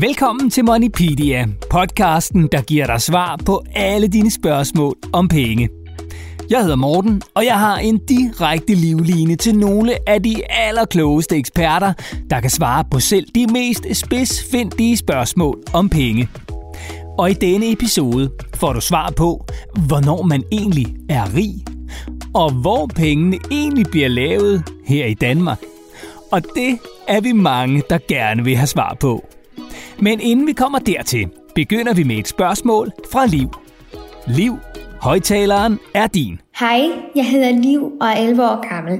Velkommen til Moneypedia, podcasten, der giver dig svar på alle dine spørgsmål om penge. Jeg hedder Morten, og jeg har en direkte livline til nogle af de allerklogeste eksperter, der kan svare på selv de mest spidsfindige spørgsmål om penge. Og i denne episode får du svar på, hvornår man egentlig er rig, og hvor pengene egentlig bliver lavet her i Danmark. Og det er vi mange, der gerne vil have svar på. Men inden vi kommer dertil, begynder vi med et spørgsmål fra Liv. Liv, højtaleren er din. Hej, jeg hedder Liv og er 11 år gammel.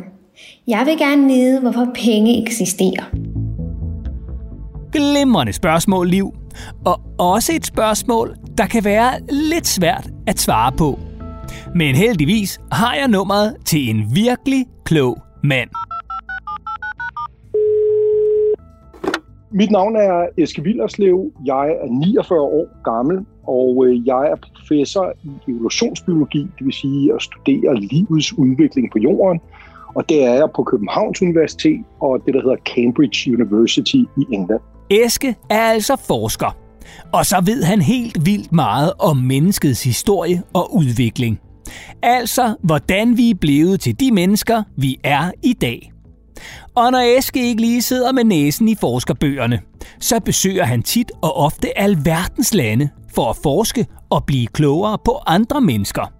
Jeg vil gerne vide, hvorfor penge eksisterer. Glimrende spørgsmål, Liv. Og også et spørgsmål, der kan være lidt svært at svare på. Men heldigvis har jeg nummeret til en virkelig klog mand. Mit navn er Eske Villerslev. Jeg er 49 år gammel, og øh, jeg er professor i evolutionsbiologi, det vil sige at studere livets udvikling på jorden. Og det er jeg på Københavns Universitet og det, der hedder Cambridge University i England. Eske er altså forsker, og så ved han helt vildt meget om menneskets historie og udvikling. Altså, hvordan vi er blevet til de mennesker, vi er i dag. Og når Eske ikke lige sidder med næsen i forskerbøgerne, så besøger han tit og ofte alverdens lande for at forske og blive klogere på andre mennesker.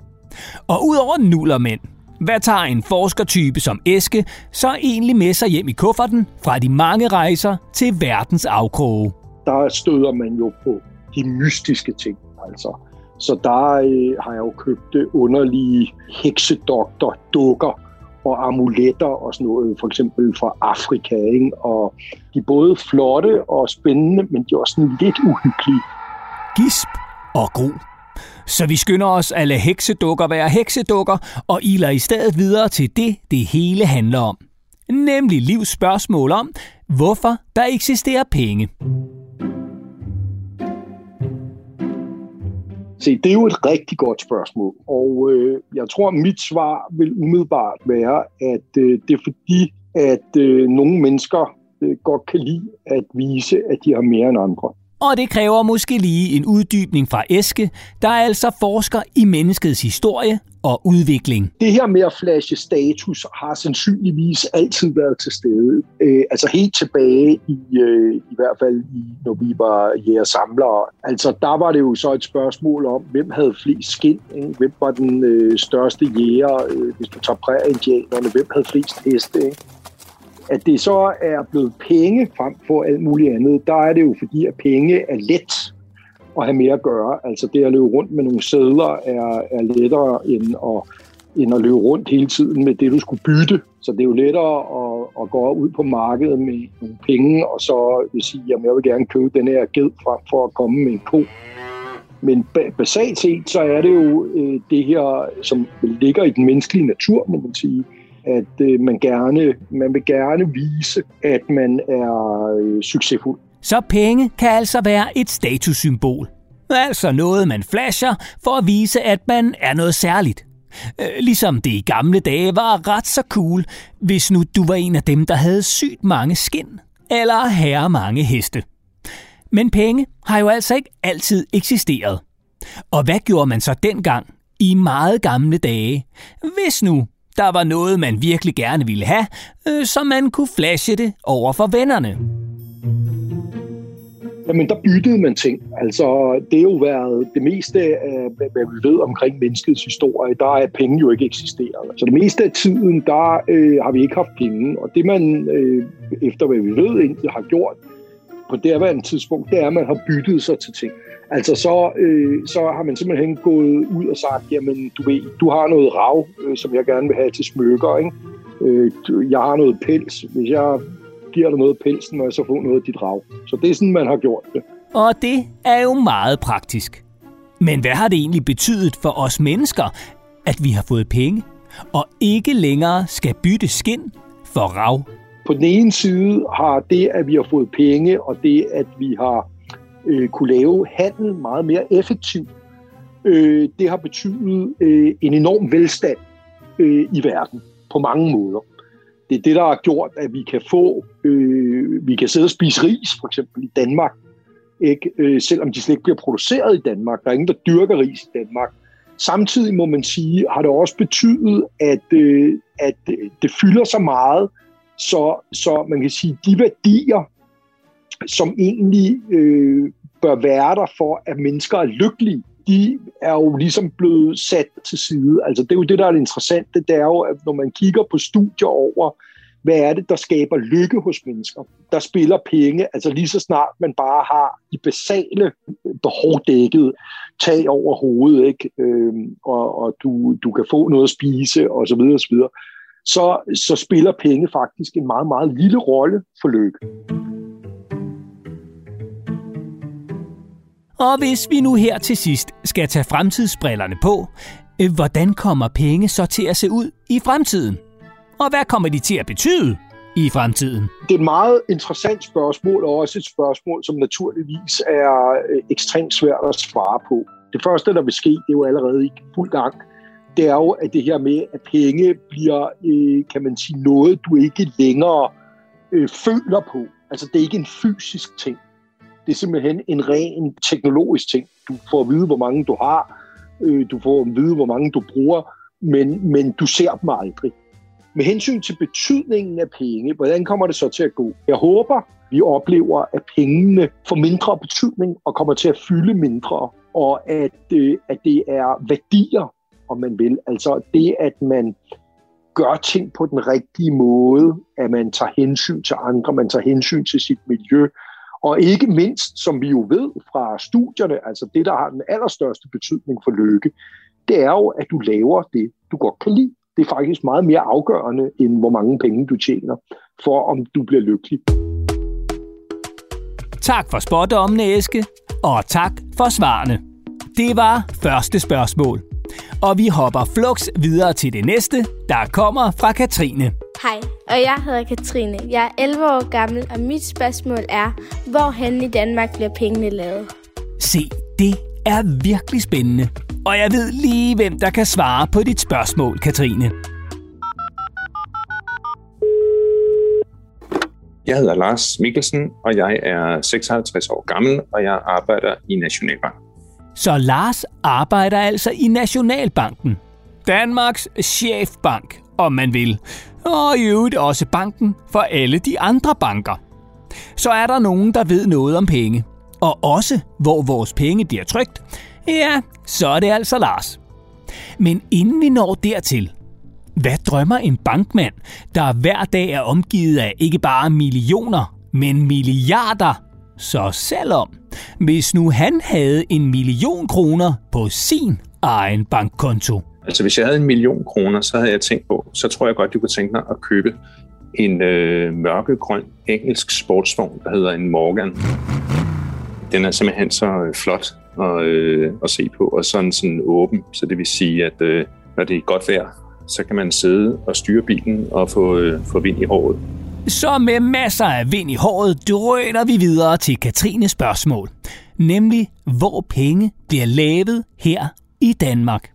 Og udover nullermænd, hvad tager en forskertype som Eske så egentlig med sig hjem i kufferten fra de mange rejser til verdens afkroge? Der støder man jo på de mystiske ting, altså. Så der øh, har jeg jo købt underlige heksedoktor-dukker, og amuletter og sådan noget, for eksempel fra Afrika. Ikke? Og de er både flotte og spændende, men de er også sådan lidt uhyggelige. Gisp og gro. Så vi skynder os at lade heksedukker være heksedukker og iler i stedet videre til det, det hele handler om. Nemlig livs spørgsmål om, hvorfor der eksisterer penge. Se, det er jo et rigtig godt spørgsmål, og øh, jeg tror, at mit svar vil umiddelbart være, at øh, det er fordi, at øh, nogle mennesker øh, godt kan lide at vise, at de har mere end andre. Og det kræver måske lige en uddybning fra Eske, der er altså forsker i menneskets historie og udvikling. Det her med at flashe status har sandsynligvis altid været til stede. Øh, altså helt tilbage i, øh, i hvert fald, i, når vi var jæger samlere. Altså der var det jo så et spørgsmål om, hvem havde flest skin? Ikke? Hvem var den øh, største jæger, øh, hvis du tager præriendianerne? Hvem havde flest heste? Ikke? At det så er blevet penge frem for alt muligt andet, der er det jo fordi, at penge er let at have mere at gøre. Altså det at løbe rundt med nogle sædler er, er lettere end at, end at løbe rundt hele tiden med det, du skulle bytte. Så det er jo lettere at, at gå ud på markedet med nogle penge, og så vil sige, at jeg vil gerne købe den her ged frem for at komme med en ko. Men basalt set, så er det jo øh, det her, som ligger i den menneskelige natur, må man sige, at øh, man, gerne, man vil gerne vise, at man er øh, succesfuld. Så penge kan altså være et statussymbol. Altså noget, man flasher for at vise, at man er noget særligt. Øh, ligesom det i gamle dage var ret så cool, hvis nu du var en af dem, der havde sygt mange skin, eller herre mange heste. Men penge har jo altså ikke altid eksisteret. Og hvad gjorde man så dengang, i meget gamle dage, hvis nu der var noget, man virkelig gerne ville have, øh, så man kunne flashe det over for vennerne. Jamen, der byttede man ting. Altså, det har jo været det meste af, hvad vi ved omkring menneskets historie, der er penge jo ikke eksisteret. Så det meste af tiden, der øh, har vi ikke haft penge. Og det man, øh, efter hvad vi ved, egentlig har gjort på det her tidspunkt, det er, at man har byttet sig til ting. Altså så, øh, så har man simpelthen gået ud og sagt, jamen du ved, du har noget rav, øh, som jeg gerne vil have til smykker, ikke? Øh, jeg har noget pels. Hvis jeg giver dig noget pelsen, må jeg så få noget af dit rav. Så det er sådan, man har gjort det. Og det er jo meget praktisk. Men hvad har det egentlig betydet for os mennesker, at vi har fået penge, og ikke længere skal bytte skin for rav? På den ene side har det, at vi har fået penge, og det, at vi har øh, kunne lave handel meget mere effektivt, øh, det har betydet øh, en enorm velstand øh, i verden på mange måder. Det er det, der har gjort, at vi kan få, øh, vi kan sidde og spise ris, for eksempel i Danmark, ikke? Øh, selvom de slet ikke bliver produceret i Danmark. Der er ingen, der dyrker ris i Danmark. Samtidig må man sige, har det også betydet, at, øh, at det fylder så meget, så, så man kan sige, de værdier, som egentlig øh, bør være der for, at mennesker er lykkelige, de er jo ligesom blevet sat til side. Altså det er jo det, der er det interessante, det er jo, at når man kigger på studier over, hvad er det, der skaber lykke hos mennesker, der spiller penge, altså lige så snart man bare har de basale behov dækket, tag over hovedet, ikke? Øhm, og, og du, du kan få noget at spise, og så videre, og så videre, så, så spiller penge faktisk en meget, meget lille rolle for lykke. Og hvis vi nu her til sidst skal tage fremtidsbrillerne på, øh, hvordan kommer penge så til at se ud i fremtiden? Og hvad kommer de til at betyde i fremtiden? Det er et meget interessant spørgsmål, og også et spørgsmål, som naturligvis er øh, ekstremt svært at svare på. Det første, der vil ske, det er jo allerede i fuld gang, det er jo, at det her med, at penge bliver, øh, kan man sige, noget, du ikke længere føler på. Altså, det er ikke en fysisk ting. Det er simpelthen en ren teknologisk ting. Du får at vide, hvor mange du har. Øh, du får at vide, hvor mange du bruger. Men, men du ser dem aldrig. Med hensyn til betydningen af penge, hvordan kommer det så til at gå? Jeg håber, vi oplever, at pengene får mindre betydning og kommer til at fylde mindre, og at, øh, at det er værdier, om man vil. Altså det, at man gør ting på den rigtige måde, at man tager hensyn til andre, man tager hensyn til sit miljø, og ikke mindst, som vi jo ved fra studierne, altså det, der har den allerstørste betydning for lykke, det er jo, at du laver det, du godt kan lide. Det er faktisk meget mere afgørende, end hvor mange penge du tjener, for om du bliver lykkelig. Tak for spotdommen, Eske, og tak for svarene. Det var første spørgsmål. Og vi hopper flux videre til det næste, der kommer fra Katrine. Hej, og jeg hedder Katrine. Jeg er 11 år gammel, og mit spørgsmål er, hvor hen i Danmark bliver pengene lavet? Se, det er virkelig spændende. Og jeg ved lige, hvem der kan svare på dit spørgsmål, Katrine. Jeg hedder Lars Mikkelsen, og jeg er 56 år gammel, og jeg arbejder i Nationalbanken. Så Lars arbejder altså i Nationalbanken. Danmarks chefbank, om man vil. Og i øvrigt også banken for alle de andre banker. Så er der nogen, der ved noget om penge. Og også, hvor vores penge bliver trygt. Ja, så er det altså Lars. Men inden vi når dertil, hvad drømmer en bankmand, der hver dag er omgivet af ikke bare millioner, men milliarder? Så selvom, hvis nu han havde en million kroner på sin egen bankkonto. Altså hvis jeg havde en million kroner, så havde jeg tænkt på, så tror jeg godt, du kunne tænke mig at købe en øh, mørkegrøn engelsk sportsvogn, der hedder en Morgan. Den er simpelthen så øh, flot at, øh, at se på, og sådan, sådan åben, så det vil sige, at øh, når det er godt vejr, så kan man sidde og styre bilen og få, øh, få vind i håret. Så med masser af vind i håret drøner vi videre til Katrines spørgsmål. Nemlig, hvor penge bliver lavet her i Danmark.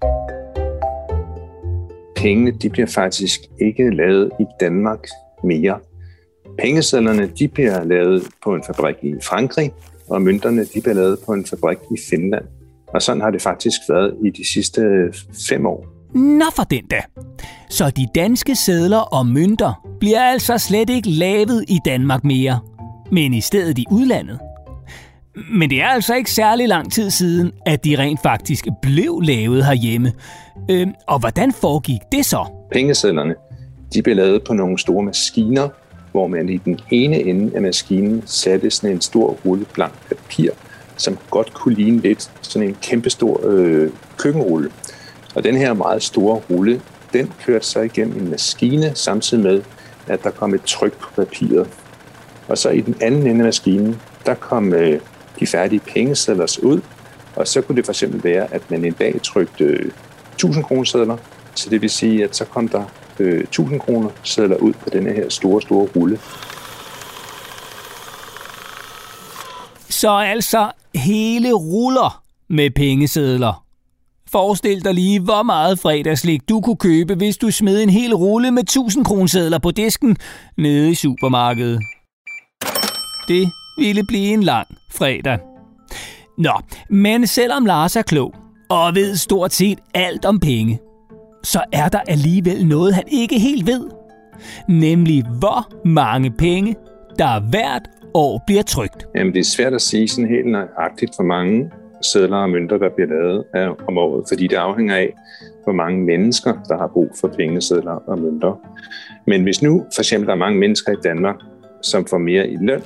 Pengene de bliver faktisk ikke lavet i Danmark mere. Pengesedlerne de bliver lavet på en fabrik i Frankrig, og mønterne de bliver lavet på en fabrik i Finland. Og sådan har det faktisk været i de sidste fem år. Nå for den da. Så de danske sædler og mønter bliver altså slet ikke lavet i Danmark mere, men i stedet i udlandet. Men det er altså ikke særlig lang tid siden, at de rent faktisk blev lavet herhjemme. Øh, og hvordan foregik det så? Pengesedlerne de blev lavet på nogle store maskiner, hvor man i den ene ende af maskinen satte sådan en stor rulle blank papir, som godt kunne ligne lidt sådan en kæmpestor øh, køkkenrulle. Og den her meget store rulle, den kørte så igennem en maskine, samtidig med, at der kom et tryk på papiret. Og så i den anden ende af maskinen, der kom øh, de færdige pengesedler ud, og så kunne det for eksempel være, at man en dag trykte 1000 kroner sedler, så det vil sige, at så kom der øh, 1000 kroner sedler ud på denne her store, store rulle. Så altså hele ruller med pengesedler. Forestil dig lige, hvor meget fredagslik du kunne købe, hvis du smed en hel rulle med 1000 kronesedler på disken nede i supermarkedet. Det ville blive en lang fredag. Nå, men selvom Lars er klog og ved stort set alt om penge, så er der alligevel noget, han ikke helt ved. Nemlig hvor mange penge, der hvert år bliver trygt. Jamen, det er svært at sige sådan helt nøjagtigt, for mange sædler og mønter, der bliver lavet om året, fordi det afhænger af, hvor mange mennesker, der har brug for pengesedler og mønter. Men hvis nu for eksempel der er mange mennesker i Danmark, som får mere i løn,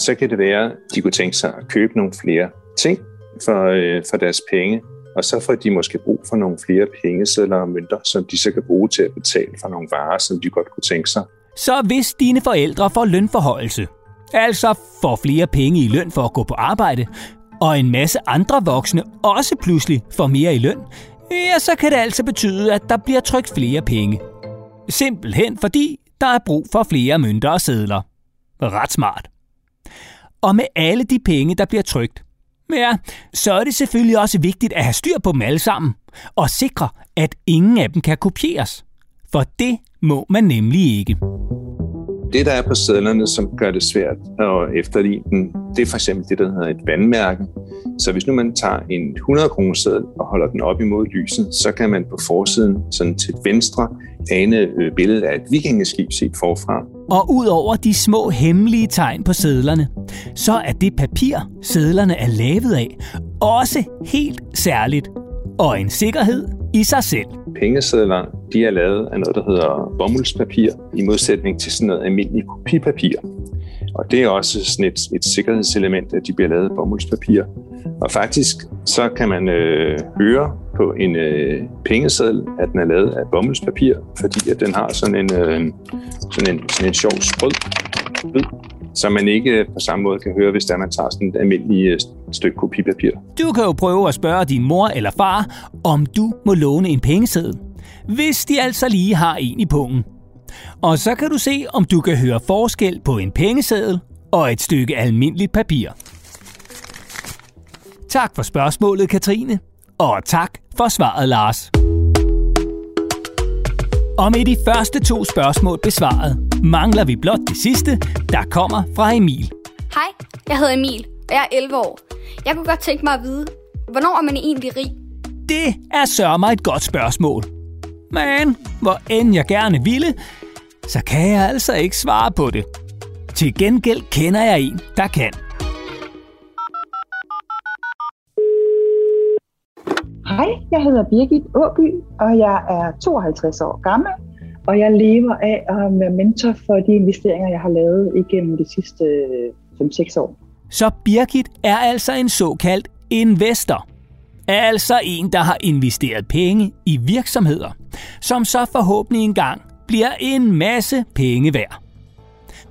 så kan det være, at de kunne tænke sig at købe nogle flere ting for, øh, for deres penge, og så får de måske brug for nogle flere pengesedler og mønter, som de så kan bruge til at betale for nogle varer, som de godt kunne tænke sig. Så hvis dine forældre får lønforhøjelse, altså får flere penge i løn for at gå på arbejde, og en masse andre voksne også pludselig får mere i løn, ja, så kan det altså betyde, at der bliver trykt flere penge. Simpelthen fordi der er brug for flere mønter og sedler. Ret smart. Og med alle de penge, der bliver trykt, ja, så er det selvfølgelig også vigtigt at have styr på dem alle sammen, og sikre, at ingen af dem kan kopieres. For det må man nemlig ikke. Det, der er på sædlerne, som gør det svært at efterligne den, det er for eksempel det, der hedder et vandmærke. Så hvis nu man tager en 100 kroner seddel og holder den op imod lyset, så kan man på forsiden sådan til venstre ane øh, billedet af et vikingeskib set forfra. Og ud over de små hemmelige tegn på sædlerne, så er det papir, sædlerne er lavet af, også helt særligt og en sikkerhed i sig selv. Pengesedler de er lavet af noget, der hedder bomuldspapir, i modsætning til sådan noget almindeligt kopipapir. Og det er også sådan et, et sikkerhedselement, at de bliver lavet af bomuldspapir. Og faktisk så kan man øh, høre på en øh, pengeseddel, at den er lavet af bomuldspapir, fordi at den har sådan en, øh, sådan en, sådan en sjov sprød lyd, som man ikke øh, på samme måde kan høre, hvis der man tager sådan et almindeligt øh, stykke kopipapir. Du kan jo prøve at spørge din mor eller far, om du må låne en pengeseddel, hvis de altså lige har en i pungen. Og så kan du se, om du kan høre forskel på en pengeseddel og et stykke almindeligt papir. Tak for spørgsmålet, Katrine. Og tak for svaret, Lars. Og med de første to spørgsmål besvaret, mangler vi blot det sidste, der kommer fra Emil. Hej, jeg hedder Emil, og jeg er 11 år. Jeg kunne godt tænke mig at vide, hvornår er man egentlig rig? Det er sørme mig et godt spørgsmål. Men hvor end jeg gerne ville, så kan jeg altså ikke svare på det. Til gengæld kender jeg en, der kan. Hej, jeg hedder Birgit Åby, og jeg er 52 år gammel, og jeg lever af at være mentor for de investeringer, jeg har lavet igennem de sidste 5-6 år. Så Birgit er altså en såkaldt investor. Altså en, der har investeret penge i virksomheder, som så forhåbentlig engang bliver en masse penge værd.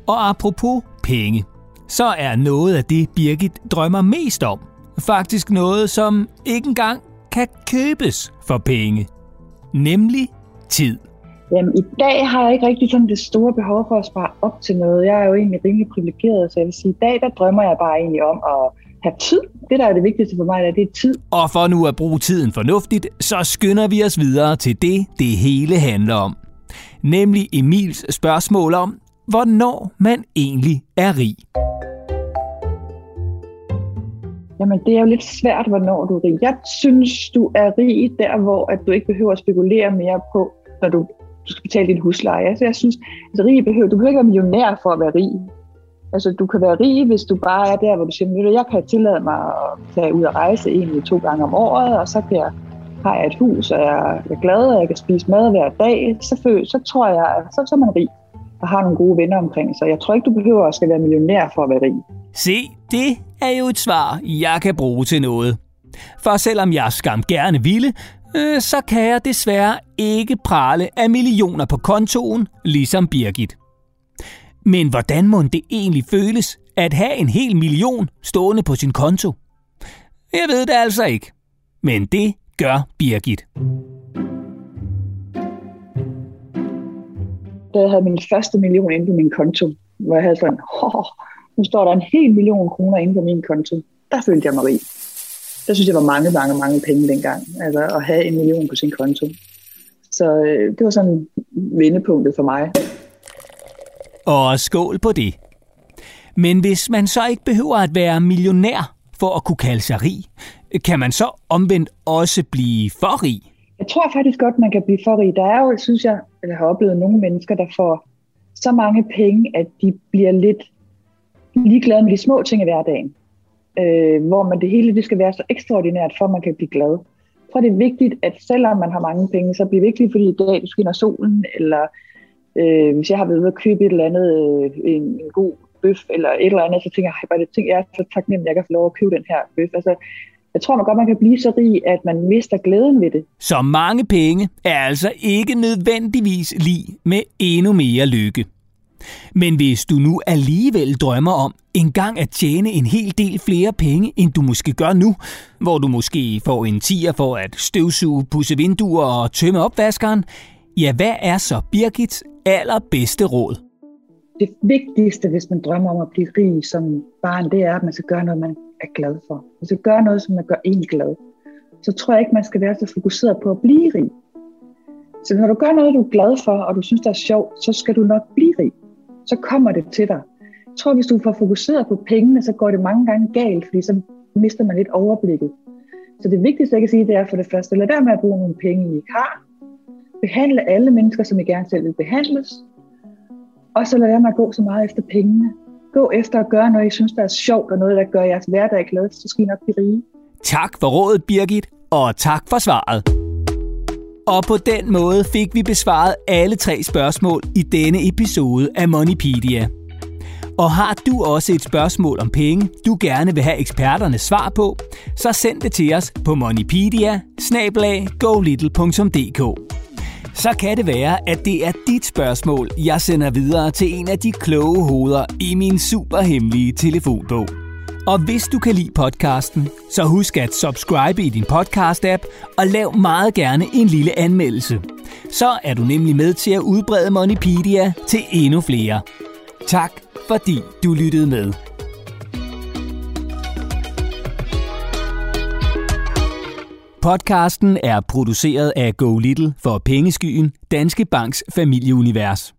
Og apropos penge, så er noget af det, Birgit drømmer mest om, faktisk noget, som ikke engang kan købes for penge. Nemlig tid. Jamen, i dag har jeg ikke rigtig sådan det store behov for at spare op til noget. Jeg er jo egentlig rimelig privilegeret, så jeg vil sige, i dag der drømmer jeg bare egentlig om at have tid. Det, der er det vigtigste for mig, det er tid. Og for nu at bruge tiden fornuftigt, så skynder vi os videre til det, det hele handler om. Nemlig Emils spørgsmål om, hvornår man egentlig er rig. Jamen, det er jo lidt svært, hvornår du er rig. Jeg synes, du er rig der, hvor at du ikke behøver at spekulere mere på, når du, du skal betale din husleje. Altså, jeg synes, at rig behøver, du behøver ikke være millionær for at være rig. Altså, du kan være rig, hvis du bare er der, hvor du siger, jeg kan tillade mig at tage ud og rejse en eller to gange om året, og så kan jeg, har jeg et hus, og jeg er glad, og jeg kan spise mad hver dag, så, føl, så tror jeg, at så, så er man rig og har nogle gode venner omkring sig. Jeg tror ikke, du behøver at skal være millionær for at være rig. Se, det er jo et svar, jeg kan bruge til noget. For selvom jeg skam gerne ville, øh, så kan jeg desværre ikke prale af millioner på kontoen, ligesom Birgit. Men hvordan må det egentlig føles at have en hel million stående på sin konto? Jeg ved det altså ikke. Men det gør Birgit. Da jeg havde min første million inde på min konto, hvor jeg havde sådan, oh, nu står der en hel million kroner inde på min konto. Der følte jeg mig rig. Der synes jeg var mange, mange, mange penge dengang, altså at have en million på sin konto. Så øh, det var sådan vendepunktet for mig. Og skål på det. Men hvis man så ikke behøver at være millionær for at kunne kalde sig rig. Kan man så omvendt også blive for rig? Jeg tror faktisk godt, man kan blive for rig. Der er jo, synes jeg, jeg har oplevet nogle mennesker, der får så mange penge, at de bliver lidt ligeglade med de små ting i hverdagen. Øh, hvor man det hele det skal være så ekstraordinært, for at man kan blive glad. Jeg tror, det er vigtigt, at selvom man har mange penge, så bliver det vigtigt, fordi i dag du skinner solen, eller øh, hvis jeg har været ude at købe et eller andet, øh, en, en god bøf, eller et eller andet, så tænker jeg, bare det ting, jeg er så taknemmelig, at jeg kan få lov at købe den her bøf. Altså, jeg tror man godt, man kan blive så rig, at man mister glæden ved det. Så mange penge er altså ikke nødvendigvis lige med endnu mere lykke. Men hvis du nu alligevel drømmer om engang at tjene en hel del flere penge, end du måske gør nu, hvor du måske får en tier for at støvsuge, pusse vinduer og tømme opvaskeren, ja, hvad er så Birgits allerbedste råd? Det vigtigste, hvis man drømmer om at blive rig som barn, det er, at man skal gøre noget, man er glad for. Man skal gøre noget, som man gør en glad. Så tror jeg ikke, man skal være så fokuseret på at blive rig. Så når du gør noget, du er glad for, og du synes, det er sjovt, så skal du nok blive rig så kommer det til dig. Jeg tror, hvis du får fokuseret på pengene, så går det mange gange galt, fordi så mister man lidt overblikket. Så det vigtigste, jeg kan sige, det er for det første, lad være med at bruge nogle penge, I ikke har. Behandle alle mennesker, som I gerne selv vil behandles. Og så lad være med at gå så meget efter pengene. Gå efter at gøre noget, I synes, der er sjovt, og noget, der gør jeres hverdag glad, så skal I nok blive rige. Tak for rådet, Birgit, og tak for svaret. Og på den måde fik vi besvaret alle tre spørgsmål i denne episode af Moneypedia. Og har du også et spørgsmål om penge, du gerne vil have eksperternes svar på, så send det til os på moneypedia så kan det være, at det er dit spørgsmål, jeg sender videre til en af de kloge hoveder i min superhemmelige telefonbog. Og hvis du kan lide podcasten, så husk at subscribe i din podcast-app og lav meget gerne en lille anmeldelse. Så er du nemlig med til at udbrede Moneypedia til endnu flere. Tak fordi du lyttede med. Podcasten er produceret af Go Little for Pengeskyen, Danske Banks familieunivers.